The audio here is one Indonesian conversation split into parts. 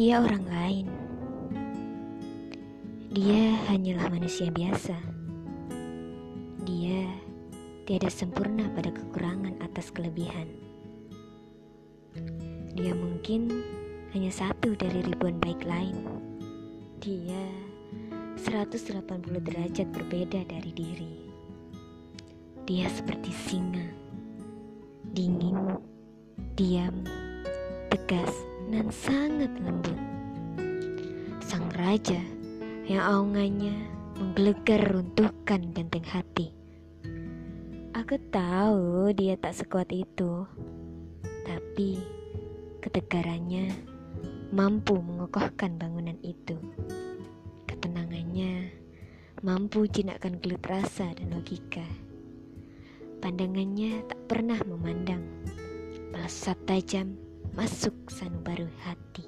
Dia orang lain. Dia hanyalah manusia biasa. Dia tiada sempurna pada kekurangan atas kelebihan. Dia mungkin hanya satu dari ribuan baik lain. Dia 180 derajat berbeda dari diri. Dia seperti singa, dingin, diam, tegas, dan sangat lembut. Sang raja yang aungannya menggelegar runtuhkan benteng hati. Aku tahu dia tak sekuat itu, tapi ketegarannya mampu mengokohkan bangunan itu. Ketenangannya mampu jinakkan gelut rasa dan logika. Pandangannya tak pernah memandang, melesat tajam masuk sanubari hati.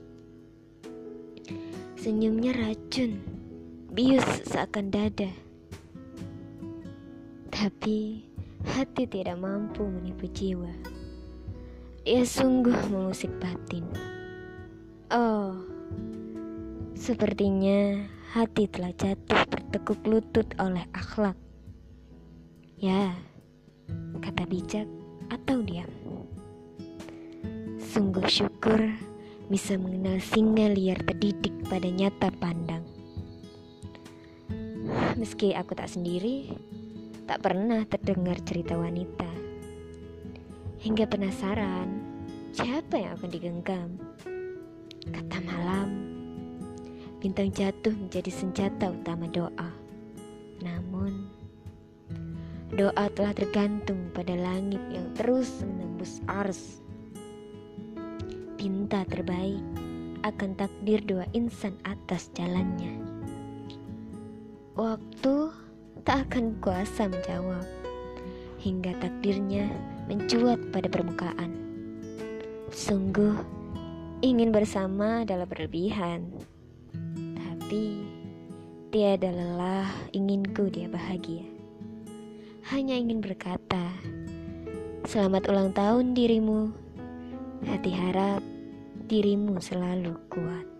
Senyumnya racun, bius seakan dada. Tapi hati tidak mampu menipu jiwa. Ia sungguh mengusik batin. Oh, sepertinya hati telah jatuh bertekuk lutut oleh akhlak. Ya, kata bijak atau diam. Sungguh syukur bisa mengenal singa liar terdidik pada nyata pandang. Meski aku tak sendiri, tak pernah terdengar cerita wanita. Hingga penasaran, siapa yang akan digenggam? Kata malam, bintang jatuh menjadi senjata utama doa. Namun, doa telah tergantung pada langit yang terus menembus ars. Pinta terbaik akan takdir dua insan atas jalannya. Waktu tak akan kuasa menjawab hingga takdirnya mencuat pada permukaan. Sungguh ingin bersama adalah berlebihan, tapi tiada lelah inginku dia bahagia. Hanya ingin berkata, selamat ulang tahun dirimu. Hati harap dirimu selalu kuat.